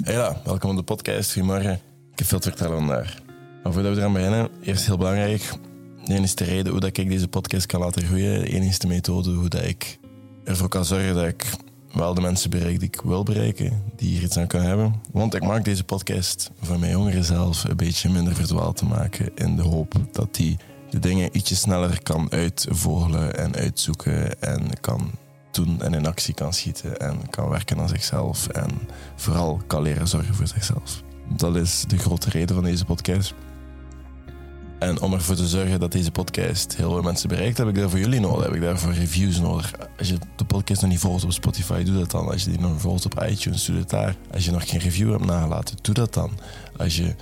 Hela, welkom op de podcast. Goedemorgen. Ik heb veel te vertellen vandaag. Maar voordat we eraan beginnen, eerst heel belangrijk. De enige reden hoe dat ik deze podcast kan laten groeien, de enige methode hoe dat ik ervoor kan zorgen dat ik wel de mensen bereik die ik wil bereiken, die hier iets aan kunnen hebben. Want ik maak deze podcast voor mijn jongeren zelf een beetje minder verdwaald te maken in de hoop dat die de dingen ietsje sneller kan uitvogelen en uitzoeken en kan doen en in actie kan schieten en kan werken aan zichzelf en vooral kan leren zorgen voor zichzelf. Dat is de grote reden van deze podcast. En om ervoor te zorgen dat deze podcast heel veel mensen bereikt, heb ik daarvoor jullie nodig. Heb ik daarvoor reviews nodig. Als je de podcast nog niet volgt op Spotify, doe dat dan. Als je die nog volgt op iTunes, doe dat daar. Als je nog geen review hebt nagelaten, doe dat dan. Als je,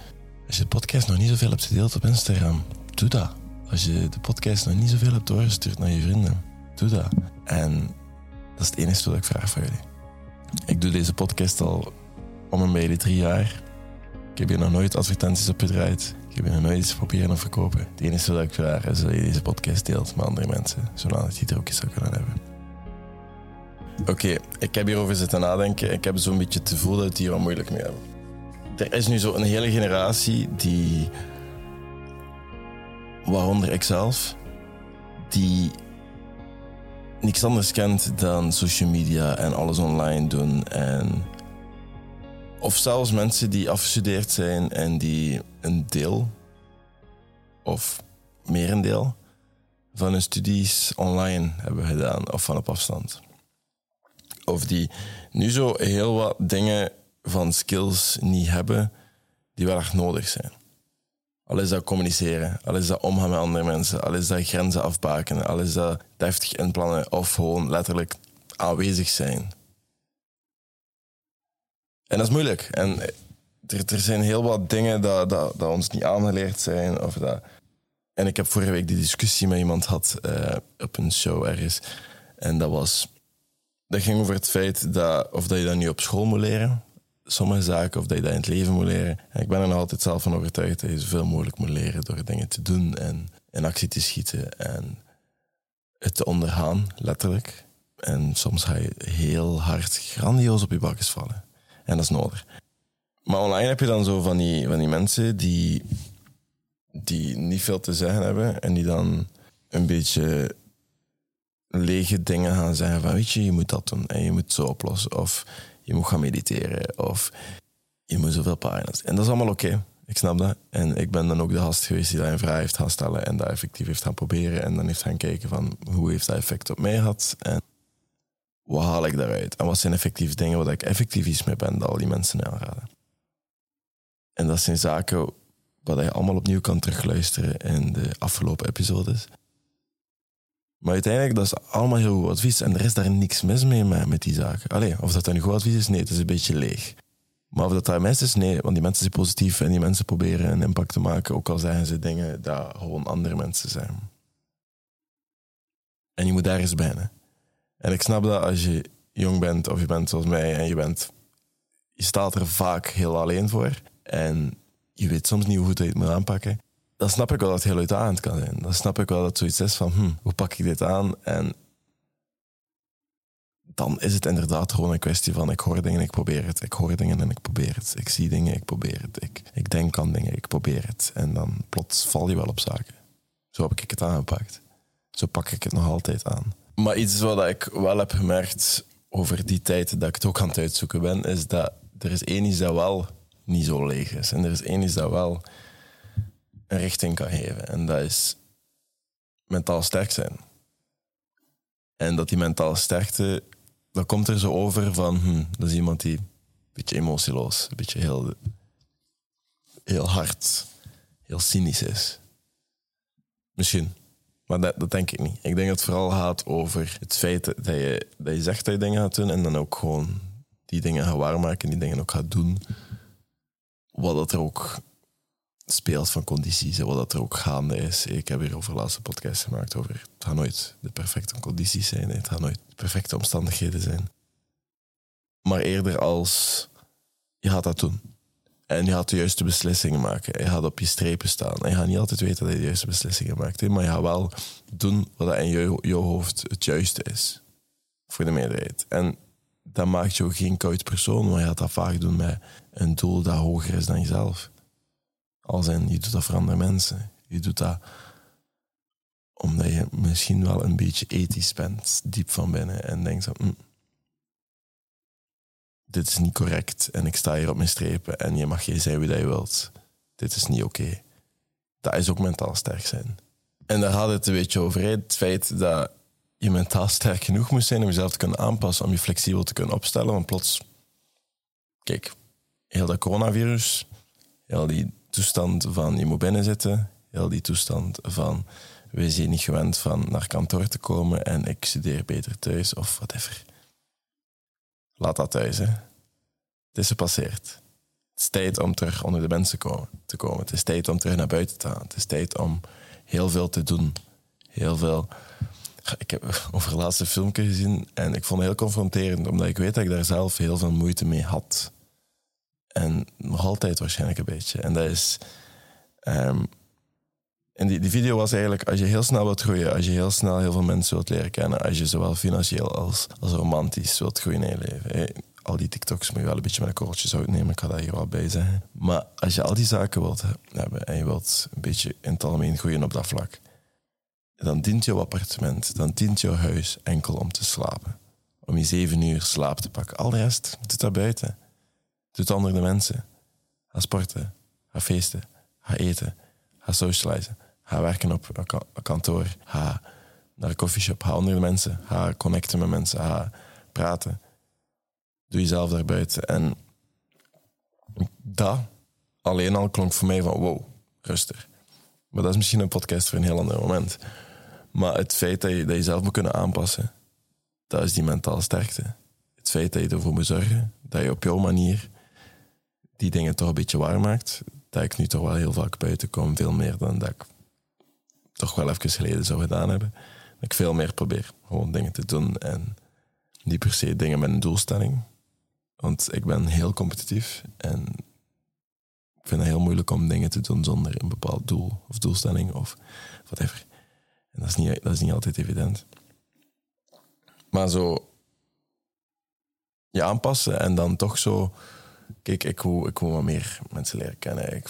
als je de podcast nog niet zoveel hebt gedeeld op Instagram, doe dat. Als je de podcast nog niet zoveel hebt doorgestuurd naar je vrienden, doe dat. En dat is het enige wat ik vraag van jullie. Ik doe deze podcast al om en bij de drie jaar. Ik heb hier nog nooit advertenties op gedraaid. Ik heb hier nog nooit iets proberen te verkopen. Het enige wat ik vraag is dat je deze podcast deelt met andere mensen, zodat je er ook eens zou kunnen hebben. Oké, ik heb hierover zitten nadenken. Ik heb zo'n beetje het gevoel dat het hier wat moeilijk mee hebben. Er is nu zo een hele generatie die, waaronder ikzelf, die niks anders kent dan social media en alles online doen. En of zelfs mensen die afgestudeerd zijn en die een deel of merendeel van hun studies online hebben gedaan of van op afstand. Of die nu zo heel wat dingen van skills niet hebben die wel echt nodig zijn. Al is dat communiceren, al is dat omgaan met andere mensen, al is dat grenzen afbakenen, al is dat deftig inplannen of gewoon letterlijk aanwezig zijn. En dat is moeilijk. En er, er zijn heel wat dingen dat, dat, dat ons niet aangeleerd zijn. Of dat... En ik heb vorige week die discussie met iemand gehad uh, op een show ergens. En dat was... Dat ging over het feit dat, of dat je dat nu op school moet leren, sommige zaken, of dat je dat in het leven moet leren. En ik ben er nog altijd zelf van overtuigd dat je zoveel mogelijk moet leren door dingen te doen en in actie te schieten en het te ondergaan, letterlijk. En soms ga je heel hard grandioos op je bakjes vallen. En dat is nodig. Maar online heb je dan zo van die, van die mensen die, die niet veel te zeggen hebben en die dan een beetje lege dingen gaan zeggen van weet je, je moet dat doen en je moet zo oplossen. Of je moet gaan mediteren of je moet zoveel pagina's. En dat is allemaal oké. Ik snap dat. En ik ben dan ook de gast geweest die dat een vraag heeft gaan stellen en dat effectief heeft gaan proberen. En dan heeft gaan kijken van hoe heeft dat effect op mij gehad en wat haal ik daaruit? En wat zijn effectief dingen waar ik effectief iets mee ben dat al die mensen aanraden? En dat zijn zaken waar je allemaal opnieuw kan terugluisteren in de afgelopen episodes. Maar uiteindelijk, dat is allemaal heel goed advies. En er is daar niks mis mee met, die zaken. Allee, of dat een goed advies is, nee, het is een beetje leeg. Maar of dat daar mis is, nee. Want die mensen zijn positief en die mensen proberen een impact te maken. Ook al zeggen ze dingen dat gewoon andere mensen zijn. En je moet daar eens bijna. En ik snap dat als je jong bent of je bent zoals mij en je bent... Je staat er vaak heel alleen voor. En je weet soms niet hoe goed je het moet aanpakken dan snap ik wel dat het heel uitdagend kan zijn. Dan snap ik wel dat het zoiets is van, hm, hoe pak ik dit aan? En dan is het inderdaad gewoon een kwestie van, ik hoor dingen, ik probeer het. Ik hoor dingen en ik probeer het. Ik zie dingen, ik probeer het. Ik, ik denk aan dingen, ik probeer het. En dan plots val je wel op zaken. Zo heb ik het aangepakt. Zo pak ik het nog altijd aan. Maar iets wat ik wel heb gemerkt over die tijd dat ik het ook aan het uitzoeken ben, is dat er is één iets dat wel niet zo leeg is. En er is één iets dat wel een richting kan geven. En dat is mentaal sterk zijn. En dat die mentale sterkte, dat komt er zo over van, hm, dat is iemand die een beetje emotieloos, een beetje heel, heel hard, heel cynisch is. Misschien. Maar dat, dat denk ik niet. Ik denk dat het vooral gaat over het feit dat je, dat je zegt dat je dingen gaat doen en dan ook gewoon die dingen gaat waarmaken, die dingen ook gaat doen. Wat dat er ook speelt van condities en wat dat er ook gaande is. Ik heb hier over laatste podcast gemaakt over het gaat nooit de perfecte condities zijn. Het gaat nooit de perfecte omstandigheden zijn. Maar eerder als je gaat dat doen. En je gaat de juiste beslissingen maken. Je gaat op je strepen staan. En je gaat niet altijd weten dat je de juiste beslissingen maakt. Maar je gaat wel doen wat in jouw hoofd het juiste is. Voor de meerderheid. En dat maakt jou geen koud persoon, maar je gaat dat vaak doen met een doel dat hoger is dan jezelf. Als in, je doet dat voor andere mensen. Je doet dat omdat je misschien wel een beetje ethisch bent, diep van binnen, en denkt hm, dit is niet correct en ik sta hier op mijn strepen en je mag geen zijn wie dat je wilt. Dit is niet oké. Dat is ook mentaal sterk zijn. En daar gaat het een beetje over, het feit dat je mentaal sterk genoeg moet zijn om jezelf te kunnen aanpassen, om je flexibel te kunnen opstellen. Want plots, kijk, heel dat coronavirus, heel die toestand van je moet binnenzitten, heel die toestand van we zijn niet gewend van naar kantoor te komen en ik studeer beter thuis of whatever. Laat dat thuis, hè. Het is gepasseerd. Het is tijd om terug onder de mensen te komen. Het is tijd om terug naar buiten te gaan. Het is tijd om heel veel te doen. Heel veel ik heb over het laatste filmpje gezien en ik vond het heel confronterend, omdat ik weet dat ik daar zelf heel veel moeite mee had. En nog altijd waarschijnlijk een beetje. En dat is. Um, en die, die video was eigenlijk, als je heel snel wilt groeien, als je heel snel heel veel mensen wilt leren kennen, als je zowel financieel als, als romantisch wilt groeien in je leven. al die TikToks moet je wel een beetje met een korreltje zout nemen, ik ga daar hier wel bij zeggen. Maar als je al die zaken wilt hebben en je wilt een beetje in het algemeen groeien op dat vlak, dan dient jouw appartement, dan dient jouw huis enkel om te slapen. Om je zeven uur slaap te pakken. Al de rest, doe dat buiten. Doe het andere mensen. Ga sporten, ga feesten, ga eten, ga socializen, ga werken op kantoor, ga naar een coffeeshop, ga onder de mensen, ga connecten met mensen, ga praten. Doe jezelf daar buiten. En dat alleen al klonk voor mij van wow, rustig. Maar dat is misschien een podcast voor een heel ander moment. Maar het feit dat je, dat je zelf moet kunnen aanpassen, dat is die mentale sterkte. Het feit dat je ervoor moet zorgen dat je op jouw manier die dingen toch een beetje waar maakt. Dat ik nu toch wel heel vaak buiten kom, veel meer dan dat ik toch wel even geleden zou gedaan hebben. Dat ik veel meer probeer gewoon dingen te doen en niet per se dingen met een doelstelling. Want ik ben heel competitief en ik vind het heel moeilijk om dingen te doen zonder een bepaald doel of doelstelling of whatever. En dat is niet, dat is niet altijd evident. Maar zo je aanpassen en dan toch zo. Kijk, ik wil, ik wil wat meer mensen leren kennen.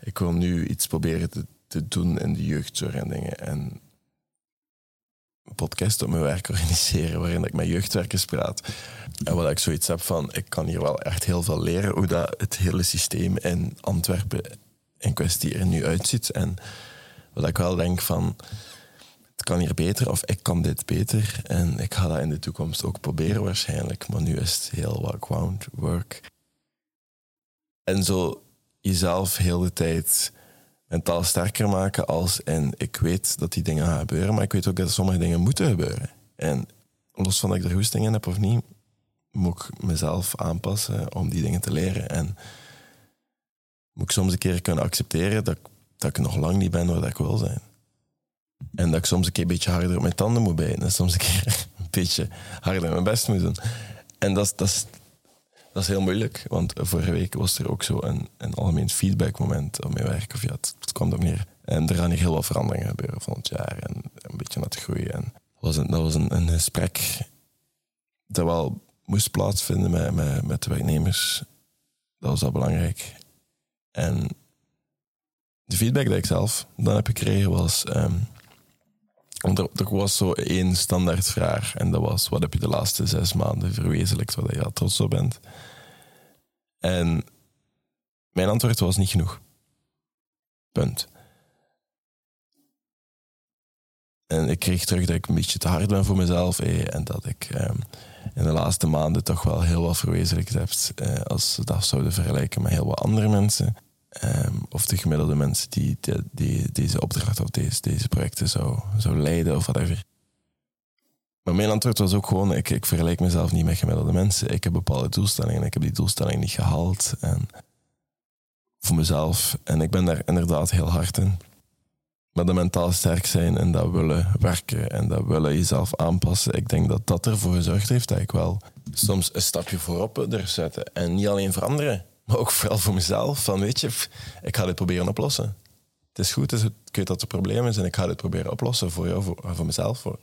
Ik, wil nu iets proberen te, doen in de jeugdzorg en dingen. En een podcast op mijn werk organiseren waarin ik met jeugdwerkers praat. En wat ik zoiets heb van, ik kan hier wel echt heel veel leren hoe dat het hele systeem in Antwerpen in kwestie er nu uitziet. En wat ik wel denk van, kan hier beter of ik kan dit beter. En ik ga dat in de toekomst ook proberen waarschijnlijk. Maar nu is het heel wat groundwork. En zo jezelf heel de tijd mentaal sterker maken als en ik weet dat die dingen gaan gebeuren, maar ik weet ook dat sommige dingen moeten gebeuren. En los van dat ik er goesting in heb of niet, moet ik mezelf aanpassen om die dingen te leren. En moet ik soms een keer kunnen accepteren dat, dat ik nog lang niet ben waar ik wil zijn. En dat ik soms een keer een beetje harder op mijn tanden moet bijten. En soms een keer een beetje harder mijn best moet doen. En dat, dat, is, dat is heel moeilijk. Want vorige week was er ook zo een, een algemeen feedbackmoment op mijn werk. Of ja, het, het kwam ook neer. En er gaan hier heel wat veranderingen gebeuren volgend jaar. En een beetje naar te groeien. En dat was een, dat was een, een gesprek dat wel moest plaatsvinden met, met, met de werknemers. Dat was al belangrijk. En de feedback die ik zelf dan heb gekregen was... Ehm, er, was zo één standaardvraag. En dat was: wat heb je de laatste zes maanden verwezenlijkt waar je trots op bent? En mijn antwoord was niet genoeg. Punt. En ik kreeg terug dat ik een beetje te hard ben voor mezelf. en dat ik ehm, in de laatste maanden toch wel heel wat verwezenlijkt heb. Eh, als we dat zouden vergelijken met heel wat andere mensen. Ehm, of de gemiddelde mensen die, die, deze opdracht of deze, deze projecten zou, zou leiden of whatever. Maar mijn antwoord was ook gewoon, ik, ik vergelijk mezelf niet met gemiddelde mensen. Ik heb bepaalde doelstellingen en ik heb die doelstelling niet gehaald. En voor mezelf. En ik ben daar inderdaad heel hard in. Maar dat mentaal sterk zijn en dat willen werken en dat willen jezelf aanpassen. Ik denk dat dat ervoor gezorgd heeft dat ik wel soms een stapje voorop durf zetten. En niet alleen veranderen maar ook vooral voor mezelf. Van weet je, ik ga dit proberen oplossen. Het is goed, ik weet dat het een probleem is en ik ga dit proberen oplossen voor jou, voor, voor mezelf, voor,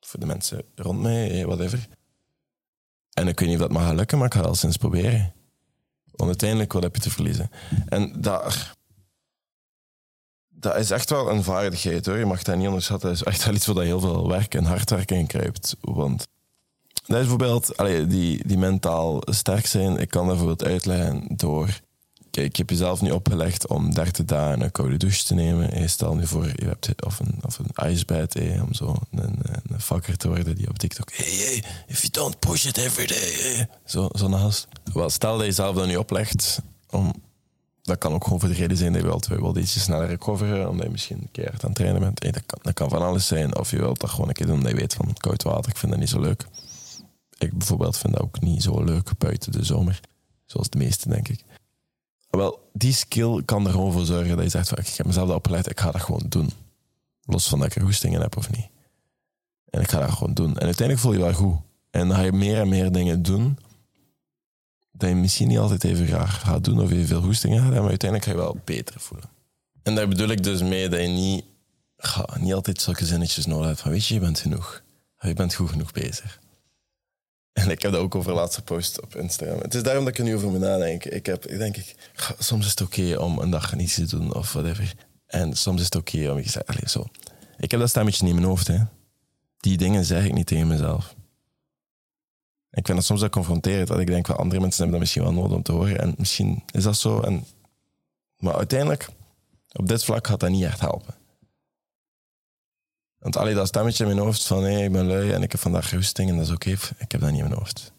voor de mensen rond mij, whatever. En ik weet niet of dat mag lukken, maar ik ga wel sinds proberen. Want uiteindelijk, wat heb je te verliezen? En daar... Dat is echt wel een vaardigheid hoor. Je mag dat niet onderschatten. Dat is echt wel iets je heel veel werk en hard werk in kruipt. Want dat is bijvoorbeeld, allee, die, die mentaal sterk zijn. Ik kan dat bijvoorbeeld uitleggen door Kijk, ik heb jezelf nu opgelegd om 30 dagen een koude douche te nemen. Je stel nu voor, je hebt of een, of een hey, om zo een, een fucker te worden die op TikTok. Hey, hey, if you don't push it every day. Hey. Zo, zo'n haast. Wel, stel dat je jezelf dat nu oplegt, om, dat kan ook gewoon voor de reden zijn dat je wilt, je wilt ietsje sneller recoveren, omdat je misschien een keer aan het trainen bent. Dat, kan, dat kan van alles zijn. Of je wilt dat gewoon een keer doen omdat je weet van koud water, ik vind dat niet zo leuk. Ik bijvoorbeeld vind dat ook niet zo leuk buiten de zomer. Zoals de meeste, denk ik. Wel, die skill kan er gewoon voor zorgen dat je zegt van, ik heb mezelf dat opgeleid, ik ga dat gewoon doen. Los van dat ik er hoestingen heb of niet. En ik ga dat gewoon doen. En uiteindelijk voel je wel goed. En dan ga je meer en meer dingen doen dat je misschien niet altijd even graag gaat doen of je veel hoestingen gaat maar uiteindelijk ga je wel beter voelen. En daar bedoel ik dus mee dat je niet, ga, niet altijd zulke zinnetjes nodig hebt van weet je, je bent genoeg. Je bent goed genoeg bezig. En ik heb dat ook over laatste post op Instagram. Het is daarom dat ik nu over moet nadenken. Ik, heb, ik denk, ik, soms is het oké om een dag niets te doen of whatever. En soms is het oké om... Ik, zeg, allez, zo. ik heb dat stemmetje niet in mijn hoofd. Hè. Die dingen zeg ik niet tegen mezelf. Ik vind dat soms ook confronterend. Dat ik denk, wel, andere mensen hebben dat misschien wel nodig om te horen. En misschien is dat zo. En, maar uiteindelijk, op dit vlak gaat dat niet echt helpen. Want allee, dat stemmetje in mijn hoofd van hey, ik ben lui en ik heb vandaag hoesting en dat is oké. Ik heb dat niet in mijn hoofd.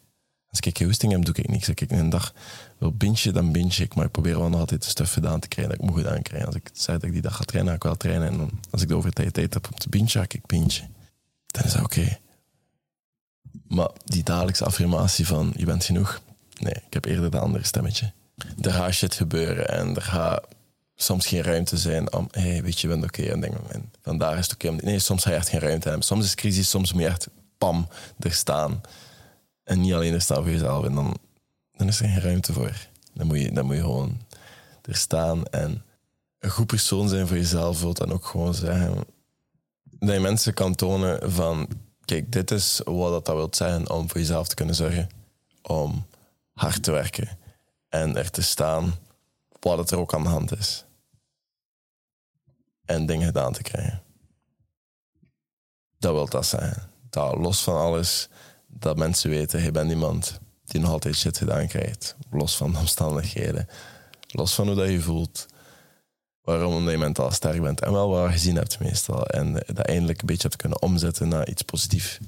Als ik hoesting heb, doe ik niks. Als ik een dag wil bintje, dan binge ik. Maar ik probeer wel nog altijd de stuff gedaan te krijgen dat ik moet gedaan krijgen. Als ik zei dat ik die dag ga trainen, ga ik wel trainen. En dan, als ik de overtijd tijd heb om te binge, ga ik binge. Dan is dat oké. Maar die dagelijkse affirmatie van je bent genoeg. Nee, ik heb eerder dat andere stemmetje. Er gaat shit gebeuren en er gaat soms geen ruimte zijn om, hey, weet je, bent oké. Okay. En denk, vandaag is het oké. Nee, soms ga je echt geen ruimte hebben. Soms is crisis, soms moet je echt, pam, er staan. En niet alleen er staan voor jezelf. En dan, dan is er geen ruimte voor. Dan moet je, dan moet je gewoon er staan en een goed persoon zijn voor jezelf. Wilt dan ook gewoon zeggen dat je mensen kan tonen van, kijk, dit is wat dat, dat wil zeggen om voor jezelf te kunnen zorgen. Om hard te werken en er te staan wat het er ook aan de hand is en dingen gedaan te krijgen. Dat wil dat zijn. Dat los van alles, dat mensen weten, je bent iemand die nog altijd shit gedaan krijgt. Los van de omstandigheden. Los van hoe dat je voelt. Waarom omdat je mentaal sterk bent. En wel je gezien hebt meestal. En dat eindelijk een beetje hebt kunnen omzetten naar iets positiefs.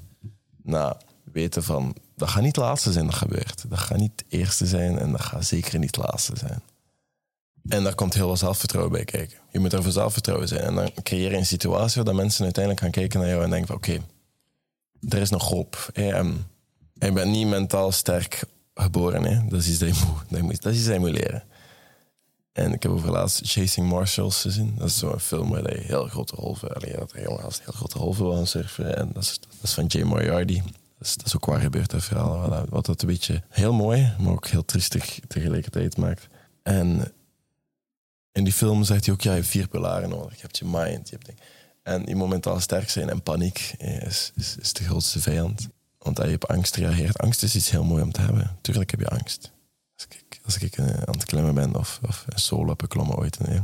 Naar weten van, dat gaat niet het laatste zijn dat gebeurt. Dat gaat niet het eerste zijn en dat gaat zeker niet het laatste zijn. En daar komt heel veel zelfvertrouwen bij kijken. Je moet er voor zelfvertrouwen zijn. En dan creëer je een situatie waar mensen uiteindelijk gaan kijken naar jou en denken oké, er is nog hoop. Hey, je bent niet mentaal sterk geboren. Hè? Dat, is iets dat, je moet, dat is iets dat je moet leren. En ik heb over laatst Chasing Marshalls gezien. Dat is zo'n film waar hij heel grote golven... Allee, dat er jongen heel grote golven wil surfen. En dat is, dat van Jay Moriarty. Dat is, dat ook waar gebeurd, dat verhaal. Wat dat een beetje heel mooi, maar ook heel triestig tegelijkertijd maakt. En in die film zegt hij ook, ja, je hebt vier pilaren nodig. Je hebt je mind, je hebt En je momentaal sterk zijn en paniek is, is, is de grootste vijand. Want als je op angst reageert, angst is iets heel mooi om te hebben. Tuurlijk heb je angst. Als ik, als ik uh, aan het klimmen ben of, of een solo heb geklommen ooit, nee,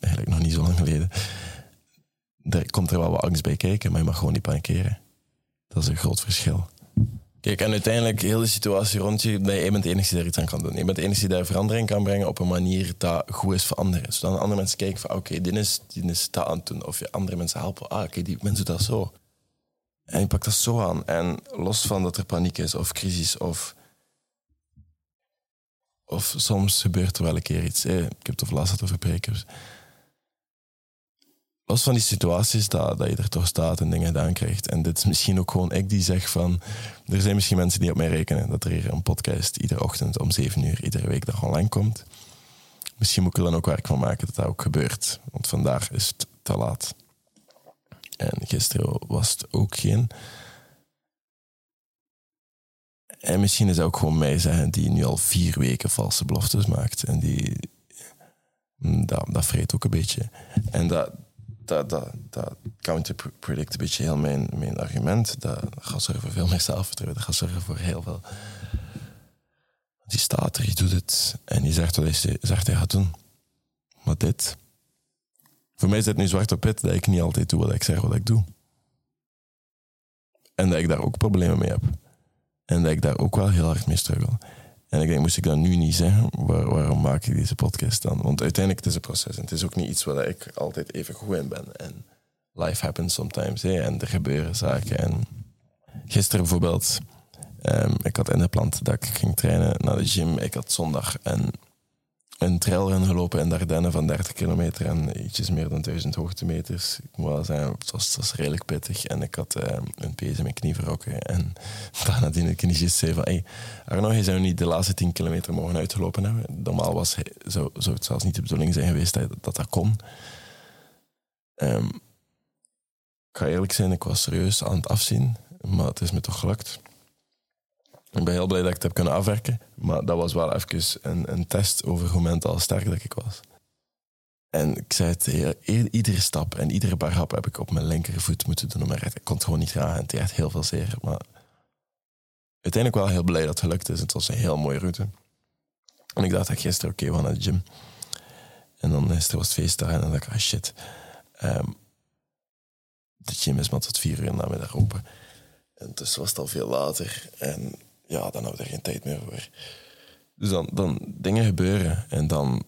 eigenlijk nog niet zo lang geleden, er komt er wel wat angst bij kijken, maar je mag gewoon niet panikeren. Dat is een groot verschil. Kijk, en uiteindelijk, heel de situatie rond je, dat je bent de enige die daar iets aan kan doen. Je bent de enige die daar verandering kan brengen op een manier dat goed is voor anderen. Zodat andere mensen kijken van, oké, dit, is, is dat aan het doen. Of je andere mensen helpen, ah, oké, die mensen doen dat zo. En je pakt dat zo aan. En los van dat er paniek is, of crisis, of... Of soms gebeurt er wel een keer iets. Ik heb het over laatst over los van die situaties dat, dat je er toch staat en dingen gedaan krijgt. En dit is misschien ook gewoon ik die zeg van... Er zijn misschien mensen die op mij rekenen dat er hier een podcast iedere ochtend om zeven uur iedere week dag online komt. Misschien moet ik er dan ook werk van maken dat dat ook gebeurt. Want vandaag is het te laat. En gisteren was het ook geen. En misschien is het ook gewoon mij zeggen die nu al vier weken valse beloftes maakt. En die... Dat, dat vreet ook een beetje. En dat, dat, dat, dat counterpredict een beetje heel mijn, mijn argument. Dat gaat zorgen voor veel meer zelfvertrouwen. Dat gaat zorgen voor heel veel. Die staat er, die doet het. En die zegt wat hij zegt hij gaat doen. Maar dit. Voor mij is het nu zwart op wit dat ik niet altijd doe wat ik zeg wat ik doe. En dat ik daar ook problemen mee heb. En dat ik daar ook wel heel hard mee struggle. En ik denk, moest ik dat nu niet zeggen, waarom maak ik deze podcast dan? Want uiteindelijk het is een proces. En het is ook niet iets waar ik altijd even goed in ben. En life happens sometimes. Hè? En er gebeuren zaken. En gisteren bijvoorbeeld, um, ik had ingepland dat ik ging trainen naar de gym. Ik had zondag en een trailrun gelopen in de Ardennen van 30 kilometer en ietsjes meer dan 1000 hoogtemeters. Ik moet zeggen, het was, het redelijk pittig. En ik had een pees in mijn knie verrokken. En daarna die de kinesist zei van... Hey, Arno, je zou niet de laatste 10 kilometer mogen uitgelopen hebben. Normaal was zou, zou het zelfs niet de bedoeling zijn geweest dat dat, dat kon. Um, ik ga eerlijk zijn, ik was serieus aan het afzien. Maar het is me toch gelukt. Ik ben heel blij dat ik het heb kunnen afwerken. Maar dat was wel even een, een test over hoe mentaal sterk dat ik was. En ik zei het, iedere stap en iedere paar hap heb ik op mijn linkervoet moeten doen. Maar ik kon het gewoon niet gaan. Het deed heel veel zeer. Maar uiteindelijk wel heel blij dat het gelukt is. Het was een heel mooie route. En ik dacht dat gisteren, oké, okay, we gaan naar de gym. En dan gisteren was het feestdag en dan dacht ik, ah shit. Um, de gym is maar tot vier uur namiddag open. En dus was het al veel later. En ja, dan hebben we er geen tijd meer voor. Dus dan, dan dingen gebeuren en dan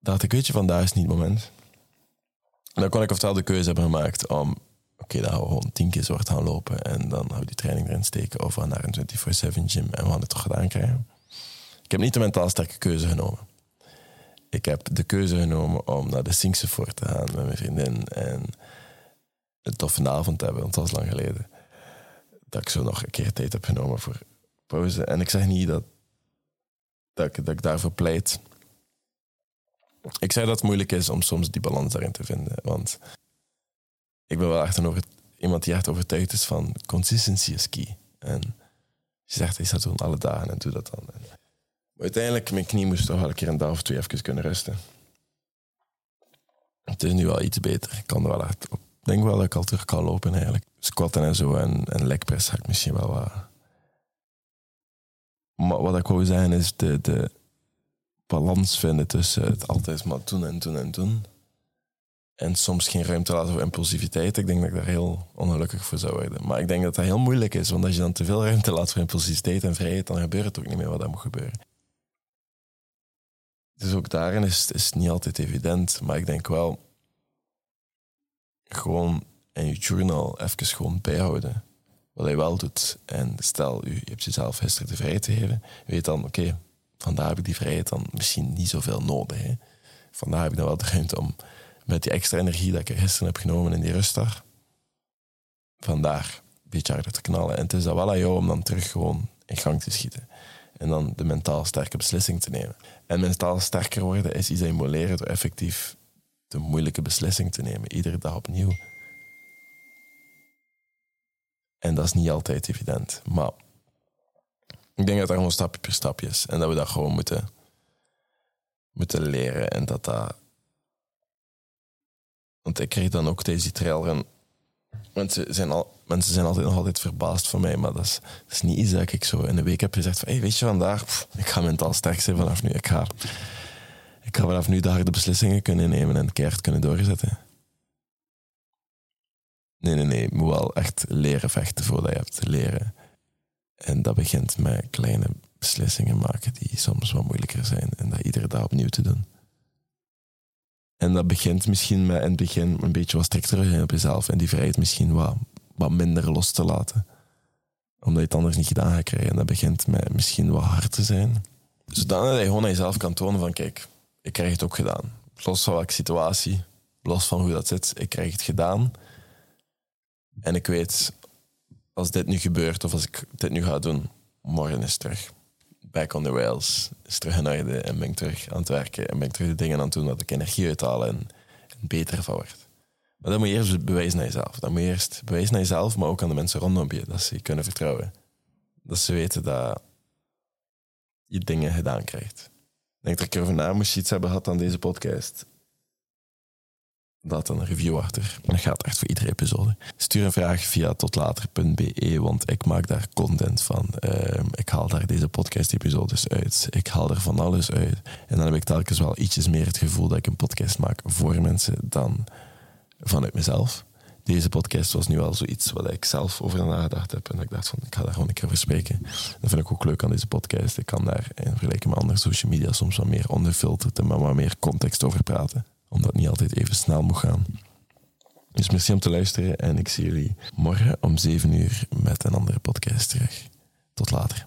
dacht ik, weet je, vandaag is niet het moment. dan kon ik oftewel de keuze hebben gemaakt om, oké, dan gaan we gewoon tien keer zwart gaan lopen en dan gaan we die training erin steken of we gaan naar een 24-7 gym en we gaan het toch gedaan krijgen. Ik heb niet de mentaal sterke keuze genomen. Ik heb de keuze genomen om naar de Sinkse voor te gaan met mijn vriendin en een toffe avond te hebben, want het was lang geleden. Dat ik zo nog een keer tijd heb genomen voor pauze. En ik zeg niet dat, dat, ik, dat ik daarvoor pleit. Ik zeg dat het moeilijk is om soms die balans daarin te vinden. Want ik ben wel echt een over, iemand die echt overtuigd is van consistency is key. En je zegt, ik dat doen alle dagen en doe dat dan. maar uiteindelijk, mijn knie moest toch wel een keer een dag of twee even kunnen rusten. Het is nu wel iets beter. Ik kan wel echt op. Denk wel dat ik al terug kan lopen eigenlijk. Squatten en zo en, en legpress ga ik misschien wel wat maar wat ik wou zeggen is de, de balans vinden tussen het altijd maar doen en doen en doen. En soms geen ruimte laten voor impulsiviteit. Ik denk dat ik daar heel ongelukkig voor zou worden. Maar ik denk dat dat heel moeilijk is. Want als je dan te veel ruimte laat voor impulsiviteit en vrijheid, dan gebeurt het ook niet meer wat er moet gebeuren. Dus ook daarin is het niet altijd evident. Maar ik denk wel, gewoon in je journal even gewoon bijhouden wat hij wel doet. En stel, je hebt jezelf gisteren de vrijheid te geven. Je weet dan, oké, vandaag heb ik die vrijheid dan misschien niet zoveel nodig. Hè. Vandaag heb ik dan wel de ruimte om met die extra energie dat ik er gisteren heb genomen in die rustdag, vandaag een beetje harder te knallen. En het is dan wel aan jou om dan terug gewoon in gang te schieten. En dan de mentaal sterke beslissing te nemen. En mentaal sterker worden is iets dat je leren door effectief de moeilijke beslissing te nemen. Iedere dag opnieuw. En dat is niet altijd evident. Maar ik denk dat dat gewoon stapje per stapje is. En dat we dat gewoon moeten, moeten leren. En dat dat... Want ik kreeg dan ook deze trailrun. Mensen zijn, al, mensen zijn altijd nog altijd verbaasd van mij. Maar dat is, is niet iets dat ik zo in een week heb gezegd van... Hey, weet je, vandaag... ik ga mentaal sterk zijn vanaf nu. Ik ga, ik ga vanaf nu daar de beslissingen kunnen nemen en keihard kunnen doorzetten. Nee, nee, nee. Je moet wel echt leren vechten voordat je hebt te leren. En dat begint met kleine beslissingen maken die soms wat moeilijker zijn. En dat iedere dag opnieuw te doen. En dat begint misschien met in het begin een beetje wat strikter zijn op jezelf. En die vrijheid misschien wat, wat minder los te laten. Omdat je het anders niet gedaan gaat krijgen. En dat begint met misschien wat hard te zijn. Zodat je gewoon aan jezelf kan tonen van kijk, ik krijg het ook gedaan. Los van welke situatie, los van hoe dat zit, ik krijg het gedaan. En ik weet, als dit nu gebeurt of als ik dit nu ga doen, morgen is terug. Back on the rails. Is terug in orde en ben ik terug aan het werken. En ben ik terug de dingen aan het doen dat ik energie uithalen en, en beter van word. Maar dan moet je eerst bewijzen naar jezelf. Dan moet je eerst bewijzen naar jezelf, maar ook aan de mensen rondom je. Dat ze je kunnen vertrouwen. Dat ze weten dat je dingen gedaan krijgt. Ik denk dat ik erover na moest iets hebben gehad aan deze podcast laat een review achter. Dat gaat echt voor iedere episode. Stuur een vraag via totlater.be, want ik maak daar content van. Ehm, ik haal daar deze podcast-episodes uit. Ik haal er van alles uit. En dan heb ik telkens wel ietsjes meer het gevoel dat ik een podcast maak voor mensen dan vanuit mezelf. Deze podcast was nu wel zoiets wat ik zelf over nagedacht heb. En ik dacht van, ik ga daar gewoon een keer over spreken. Dat vind ik ook leuk aan deze podcast. Ik kan daar in vergelijking met andere social media soms wat meer onderfilterd en wat meer context over praten omdat het niet altijd even snel moet gaan. Dus merci om te luisteren en ik zie jullie morgen om 7 uur met een andere podcast terug. Tot later.